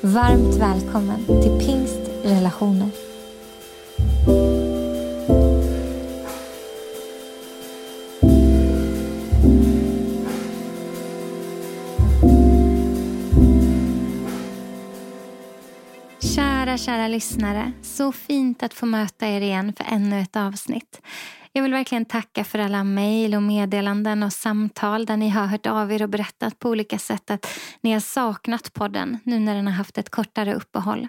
Varmt välkommen till Pingst Relationer. Kära, kära lyssnare. Så fint att få möta er igen för ännu ett avsnitt. Jag vill verkligen tacka för alla mejl och meddelanden och samtal där ni har hört av er och berättat på olika sätt att ni har saknat podden nu när den har haft ett kortare uppehåll.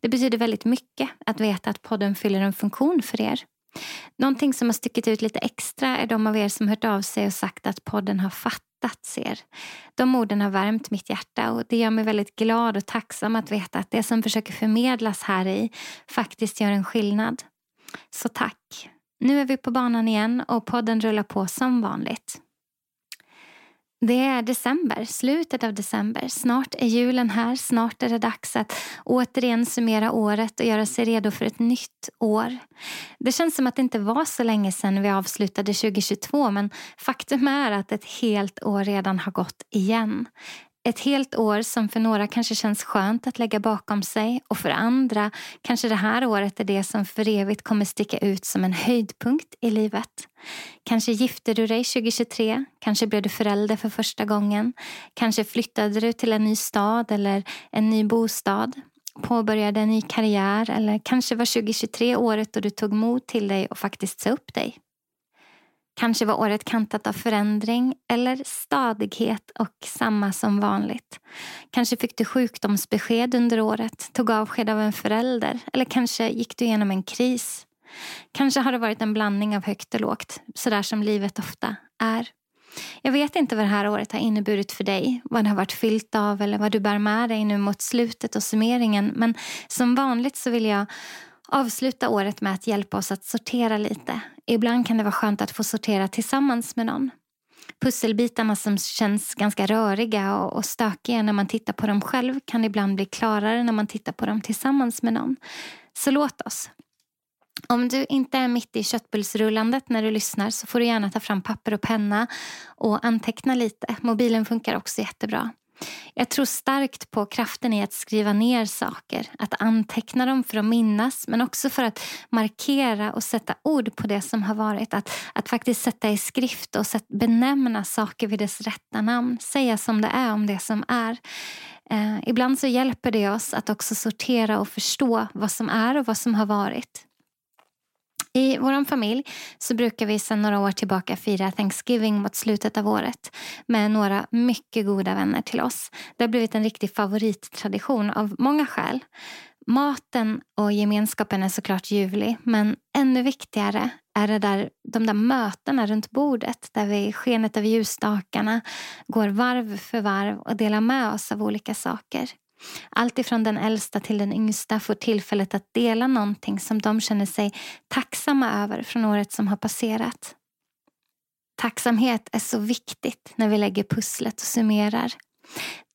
Det betyder väldigt mycket att veta att podden fyller en funktion för er. Någonting som har stuckit ut lite extra är de av er som hört av sig och sagt att podden har fattats er. De orden har värmt mitt hjärta och det gör mig väldigt glad och tacksam att veta att det som försöker förmedlas här i faktiskt gör en skillnad. Så tack! Nu är vi på banan igen och podden rullar på som vanligt. Det är december, slutet av december. Snart är julen här. Snart är det dags att återigen summera året och göra sig redo för ett nytt år. Det känns som att det inte var så länge sedan vi avslutade 2022 men faktum är att ett helt år redan har gått igen. Ett helt år som för några kanske känns skönt att lägga bakom sig och för andra kanske det här året är det som för evigt kommer sticka ut som en höjdpunkt i livet. Kanske gifte du dig 2023, kanske blev du förälder för första gången, kanske flyttade du till en ny stad eller en ny bostad, påbörjade en ny karriär eller kanske var 2023 året då du tog mod till dig och faktiskt sa upp dig. Kanske var året kantat av förändring eller stadighet och samma som vanligt. Kanske fick du sjukdomsbesked under året, tog avsked av en förälder eller kanske gick du igenom en kris. Kanske har det varit en blandning av högt och lågt, sådär som livet ofta är. Jag vet inte vad det här året har inneburit för dig, vad det har varit fyllt av eller vad du bär med dig nu mot slutet och summeringen. Men som vanligt så vill jag avsluta året med att hjälpa oss att sortera lite. Ibland kan det vara skönt att få sortera tillsammans med någon. Pusselbitarna som känns ganska röriga och, stökiga när man tittar på dem själv kan ibland bli klarare när man tittar på dem tillsammans med någon. Så låt oss. Om du inte är mitt i köttbullsrullandet när du lyssnar så får du gärna ta fram papper och penna och anteckna lite. Mobilen funkar också jättebra. Jag tror starkt på kraften i att skriva ner saker, att anteckna dem för att minnas men också för att markera och sätta ord på det som har varit. Att, att faktiskt sätta i skrift och sätt, benämna saker vid dess rätta namn. Säga som det är om det som är. Eh, ibland så hjälper det oss att också sortera och förstå vad som är och vad som har varit. I vår familj så brukar vi sedan några år tillbaka fira Thanksgiving mot slutet av året med några mycket goda vänner till oss. Det har blivit en riktig favorittradition av många skäl. Maten och gemenskapen är såklart ljuvlig men ännu viktigare är det där, de där mötena runt bordet där vi i skenet av ljusstakarna går varv för varv och delar med oss av olika saker. Allt ifrån den äldsta till den yngsta får tillfället att dela någonting som de känner sig tacksamma över från året som har passerat. Tacksamhet är så viktigt när vi lägger pusslet och summerar.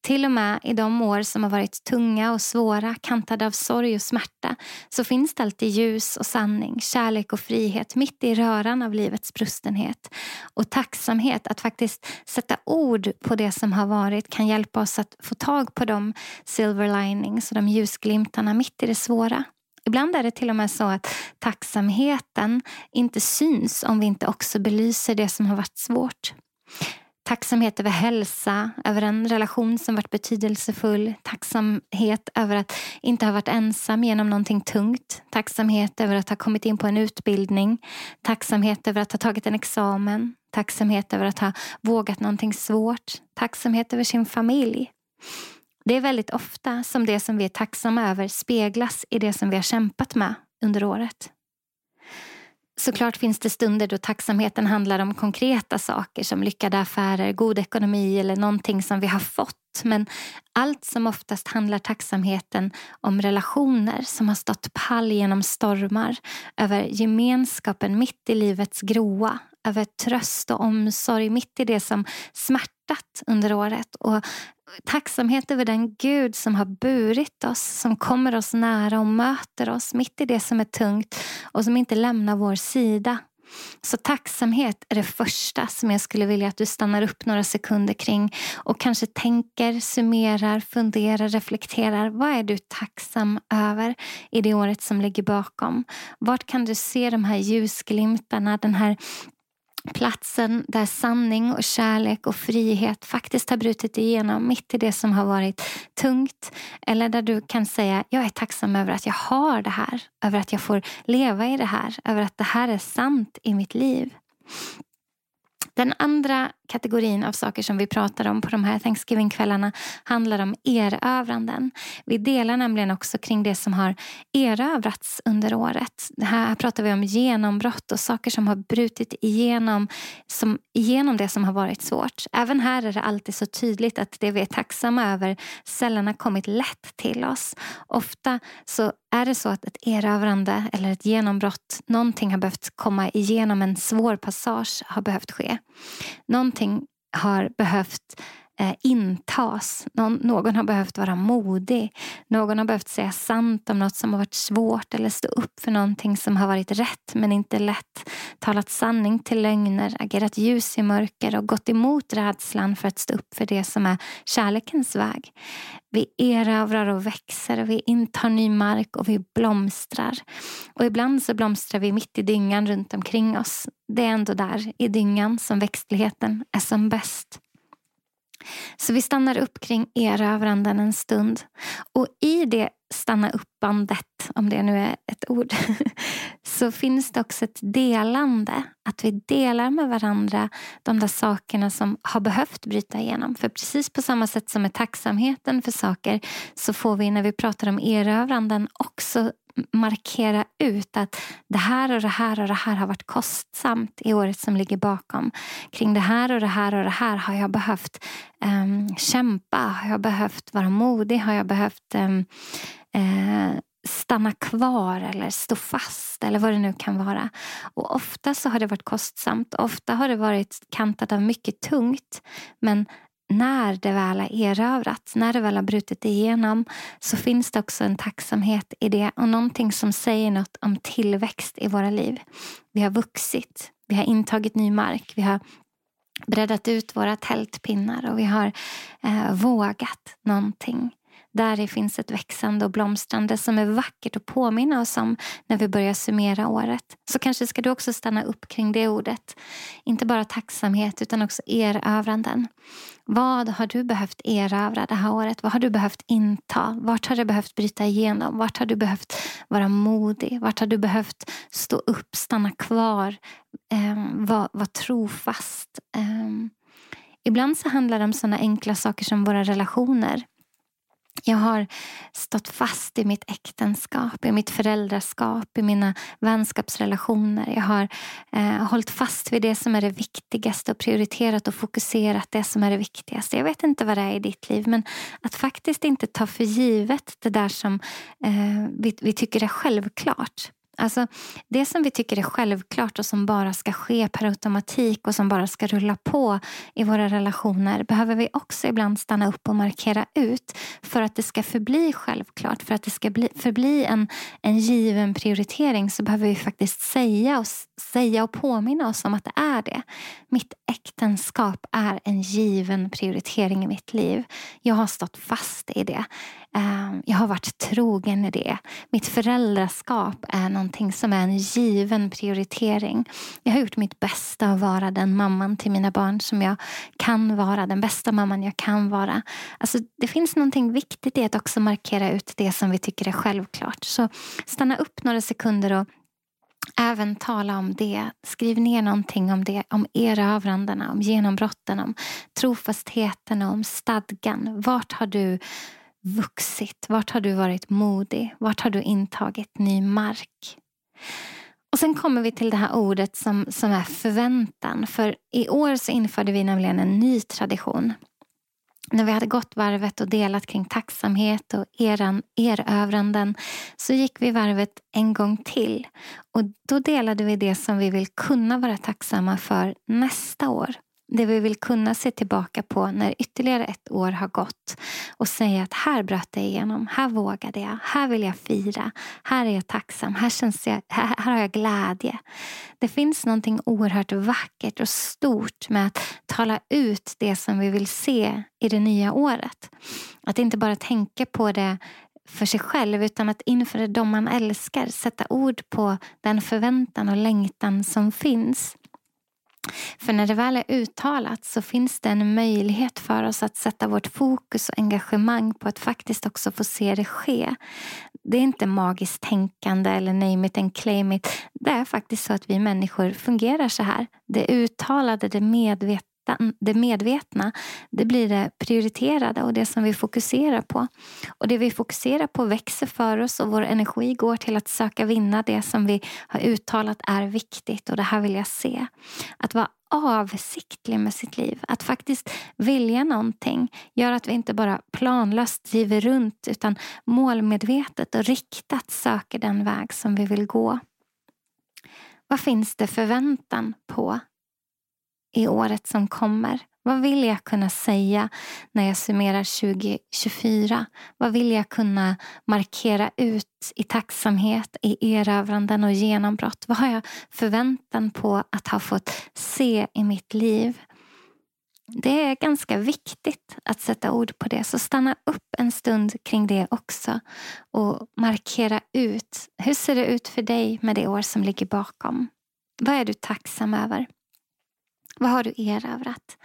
Till och med i de år som har varit tunga och svåra, kantade av sorg och smärta, så finns det alltid ljus och sanning, kärlek och frihet mitt i röran av livets brustenhet. Och tacksamhet, att faktiskt sätta ord på det som har varit kan hjälpa oss att få tag på de silver linings och de ljusglimtarna mitt i det svåra. Ibland är det till och med så att tacksamheten inte syns om vi inte också belyser det som har varit svårt. Tacksamhet över hälsa, över en relation som varit betydelsefull. Tacksamhet över att inte ha varit ensam genom någonting tungt. Tacksamhet över att ha kommit in på en utbildning. Tacksamhet över att ha tagit en examen. Tacksamhet över att ha vågat någonting svårt. Tacksamhet över sin familj. Det är väldigt ofta som det som vi är tacksamma över speglas i det som vi har kämpat med under året. Såklart finns det stunder då tacksamheten handlar om konkreta saker som lyckade affärer, god ekonomi eller någonting som vi har fått gott. Men allt som oftast handlar tacksamheten om relationer som har stått pall genom stormar. Över gemenskapen mitt i livets groa. Över tröst och omsorg mitt i det som smärtat under året. Och tacksamhet över den Gud som har burit oss, som kommer oss nära och möter oss mitt i det som är tungt och som inte lämnar vår sida. Så tacksamhet är det första som jag skulle vilja att du stannar upp några sekunder kring och kanske tänker, summerar, funderar, reflekterar. Vad är du tacksam över i det året som ligger bakom? Vart kan du se de här ljusglimtarna, den här platsen där sanning och kärlek och frihet faktiskt har brutit igenom mitt i det som har varit tungt. Eller där du kan säga, jag är tacksam över att jag har det här. Över att jag får leva i det här. Över att det här är sant i mitt liv. Den andra kategorin av saker som vi pratar om på de här Thanksgiving-kvällarna handlar om erövranden. Vi delar nämligen också kring det som har erövrats under året. Här pratar vi om genombrott och saker som har brutit igenom, som, igenom det som har varit svårt. Även här är det alltid så tydligt att det vi är tacksamma över sällan har kommit lätt till oss. Ofta så är det så att ett erövrande eller ett genombrott, någonting har behövt komma igenom en svår passage, har behövt ske. Någonting har behövt eh, intas. Någon, någon har behövt vara modig. Någon har behövt säga sant om något som har varit svårt eller stå upp för någonting som har varit rätt men inte lätt. Talat sanning till lögner, agerat ljus i mörker och gått emot rädslan för att stå upp för det som är kärlekens väg. Vi erövrar och växer, vi intar ny mark och vi blomstrar. Och ibland så blomstrar vi mitt i dyngan runt omkring oss. Det är ändå där, i dyngan, som växtligheten är som bäst. Så vi stannar upp kring erövranden en stund. Och i det stanna upp-bandet, om det nu är ett ord, så finns det också ett delande. Att vi delar med varandra de där sakerna som har behövt bryta igenom. För precis på samma sätt som med tacksamheten för saker så får vi när vi pratar om erövranden också markera ut att det här och det här och det här har varit kostsamt i året som ligger bakom. Kring det här och det här och det här har jag behövt um, kämpa, har jag behövt vara modig, har jag behövt um, uh, stanna kvar eller stå fast eller vad det nu kan vara. Och ofta så har det varit kostsamt, ofta har det varit kantat av mycket tungt. Men när det väl har erövrats, när det väl har brutit igenom så finns det också en tacksamhet i det och någonting som säger något om tillväxt i våra liv. Vi har vuxit, vi har intagit ny mark, vi har breddat ut våra tältpinnar och vi har eh, vågat någonting. Där det finns ett växande och blomstrande som är vackert att påminna oss om när vi börjar summera året. Så kanske ska du också stanna upp kring det ordet. Inte bara tacksamhet utan också erövranden. Vad har du behövt erövra det här året? Vad har du behövt inta? Vart har du behövt bryta igenom? Vart har du behövt vara modig? Vart har du behövt stå upp, stanna kvar, eh, vara var trofast? Eh, ibland så handlar det om såna enkla saker som våra relationer. Jag har stått fast i mitt äktenskap, i mitt föräldraskap, i mina vänskapsrelationer. Jag har eh, hållit fast vid det som är det viktigaste och prioriterat och fokuserat det som är det viktigaste. Jag vet inte vad det är i ditt liv men att faktiskt inte ta för givet det där som eh, vi, vi tycker är självklart. Alltså, det som vi tycker är självklart och som bara ska ske per automatik och som bara ska rulla på i våra relationer behöver vi också ibland stanna upp och markera ut för att det ska förbli självklart. För att det ska bli, förbli en, en given prioritering så behöver vi faktiskt säga och, säga och påminna oss om att det är det. Mitt äktenskap är en given prioritering i mitt liv. Jag har stått fast i det. Ehm, jag har varit trogen i det. Mitt föräldraskap är någonting som är en given prioritering. Jag har gjort mitt bästa att vara den mamman till mina barn som jag kan vara. Den bästa mamman jag kan vara. Alltså, det finns någonting viktigt i att också markera ut det som vi tycker är självklart. Så stanna upp några sekunder och även tala om det. Skriv ner någonting om det, om erövrandena, om genombrotten, om trofastheten och om stadgan. Vart har du vuxit? Vart har du varit modig? Vart har du intagit ny mark? Och Sen kommer vi till det här ordet som, som är förväntan. För i år så införde vi nämligen en ny tradition. när vi hade gått varvet och delat kring tacksamhet och eran, erövranden så gick vi varvet en gång till. Och Då delade vi det som vi vill kunna vara tacksamma för nästa år. Det vi vill kunna se tillbaka på när ytterligare ett år har gått och säga att här bröt jag igenom, här vågade jag, här vill jag fira, här är jag tacksam, här, känns jag, här, här har jag glädje. Det finns någonting oerhört vackert och stort med att tala ut det som vi vill se i det nya året. Att inte bara tänka på det för sig själv utan att inför de man älskar sätta ord på den förväntan och längtan som finns. För när det väl är uttalat så finns det en möjlighet för oss att sätta vårt fokus och engagemang på att faktiskt också få se det ske. Det är inte magiskt tänkande eller name it and claim it. Det är faktiskt så att vi människor fungerar så här. Det uttalade, det medvetna det medvetna, det blir det prioriterade och det som vi fokuserar på. Och det vi fokuserar på växer för oss och vår energi går till att söka vinna det som vi har uttalat är viktigt och det här vill jag se. Att vara avsiktlig med sitt liv. Att faktiskt vilja någonting gör att vi inte bara planlöst driver runt utan målmedvetet och riktat söker den väg som vi vill gå. Vad finns det förväntan på i året som kommer? Vad vill jag kunna säga när jag summerar 2024? Vad vill jag kunna markera ut i tacksamhet, i erövranden och genombrott? Vad har jag förväntan på att ha fått se i mitt liv? Det är ganska viktigt att sätta ord på det, så stanna upp en stund kring det också och markera ut. Hur ser det ut för dig med det år som ligger bakom? Vad är du tacksam över? Vad har du erövrat?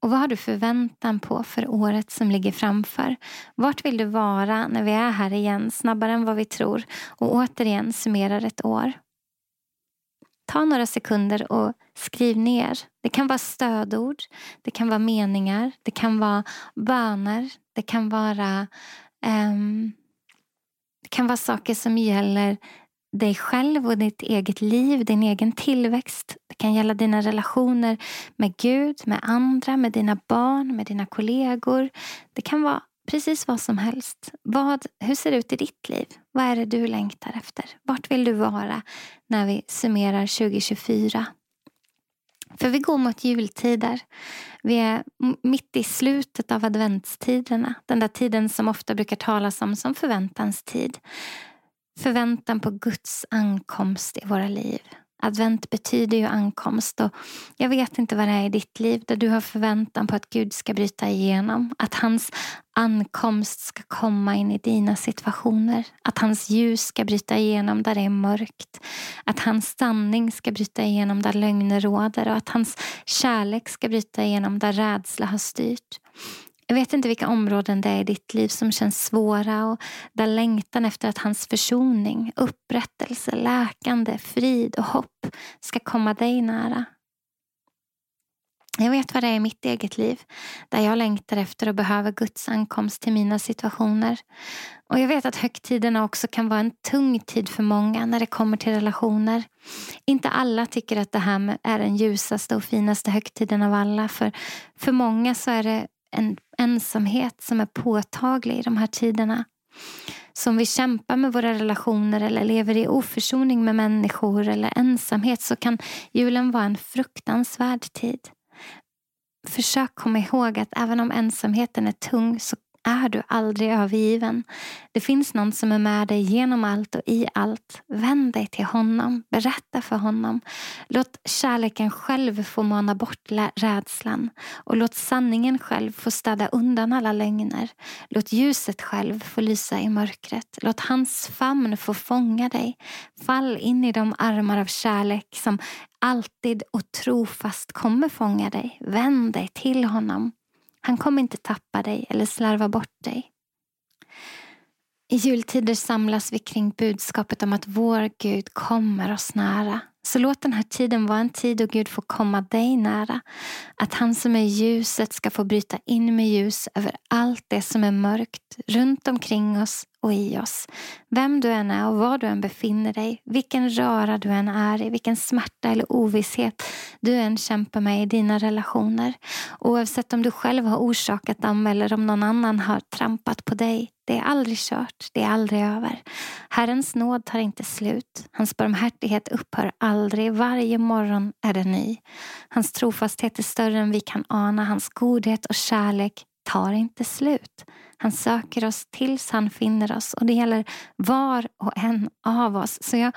Och vad har du förväntan på för året som ligger framför? Vart vill du vara när vi är här igen, snabbare än vad vi tror och återigen summerar ett år? Ta några sekunder och skriv ner. Det kan vara stödord, det kan vara meningar, det kan vara böner, det kan vara, um, det kan vara saker som gäller dig själv och ditt eget liv, din egen tillväxt. Det kan gälla dina relationer med Gud, med andra, med dina barn, med dina kollegor. Det kan vara precis vad som helst. Vad, hur ser det ut i ditt liv? Vad är det du längtar efter? Vart vill du vara när vi summerar 2024? För vi går mot jultider. Vi är mitt i slutet av adventstiderna. Den där tiden som ofta brukar talas om som förväntans tid. Förväntan på Guds ankomst i våra liv. Advent betyder ju ankomst och jag vet inte vad det är i ditt liv där du har förväntan på att Gud ska bryta igenom. Att hans ankomst ska komma in i dina situationer. Att hans ljus ska bryta igenom där det är mörkt. Att hans sanning ska bryta igenom där lögner råder och att hans kärlek ska bryta igenom där rädsla har styrt. Jag vet inte vilka områden det är i ditt liv som känns svåra och där längtan efter att hans försoning, upprättelse, läkande, frid och hopp ska komma dig nära. Jag vet vad det är i mitt eget liv där jag längtar efter och behöver Guds ankomst till mina situationer. Och Jag vet att högtiderna också kan vara en tung tid för många när det kommer till relationer. Inte alla tycker att det här är den ljusaste och finaste högtiden av alla. För, för många så är det en ensamhet som är påtaglig i de här tiderna. Så om vi kämpar med våra relationer eller lever i oförsoning med människor eller ensamhet så kan julen vara en fruktansvärd tid. Försök komma ihåg att även om ensamheten är tung så är du aldrig övergiven. Det finns någon som är med dig genom allt och i allt. Vänd dig till honom. Berätta för honom. Låt kärleken själv få mana bort rädslan. Och låt sanningen själv få städa undan alla lögner. Låt ljuset själv få lysa i mörkret. Låt hans famn få fånga dig. Fall in i de armar av kärlek som alltid och trofast kommer fånga dig. Vänd dig till honom. Han kommer inte tappa dig eller slarva bort dig. I jultider samlas vi kring budskapet om att vår Gud kommer oss nära. Så låt den här tiden vara en tid då Gud får komma dig nära. Att han som är ljuset ska få bryta in med ljus över allt det som är mörkt runt omkring oss och i oss. Vem du än är och var du än befinner dig, vilken röra du än är i, vilken smärta eller ovisshet du än kämpar med i dina relationer. Oavsett om du själv har orsakat dem eller om någon annan har trampat på dig. Det är aldrig kört, det är aldrig över. Herrens nåd tar inte slut. Hans barmhärtighet upphör aldrig. Varje morgon är den ny. Hans trofasthet är större än vi kan ana. Hans godhet och kärlek tar inte slut. Han söker oss tills han finner oss och det gäller var och en av oss. Så jag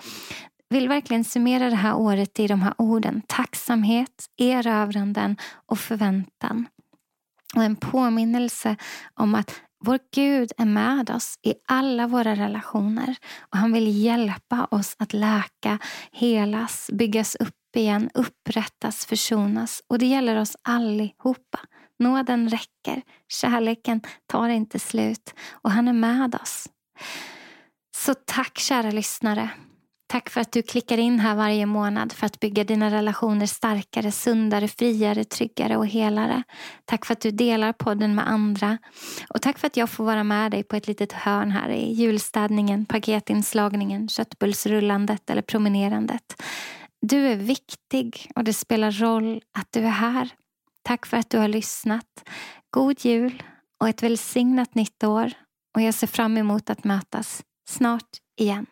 vill verkligen summera det här året i de här orden. Tacksamhet, erövranden och förväntan. Och en påminnelse om att vår Gud är med oss i alla våra relationer och han vill hjälpa oss att läka, helas, byggas upp igen, upprättas, försonas. Och det gäller oss allihopa. Nåden räcker, kärleken tar inte slut och han är med oss. Så tack kära lyssnare. Tack för att du klickar in här varje månad för att bygga dina relationer starkare, sundare, friare, tryggare och helare. Tack för att du delar podden med andra. Och tack för att jag får vara med dig på ett litet hörn här i julstädningen, paketinslagningen, köttbullsrullandet eller promenerandet. Du är viktig och det spelar roll att du är här. Tack för att du har lyssnat. God jul och ett välsignat nytt år. Och jag ser fram emot att mötas snart igen.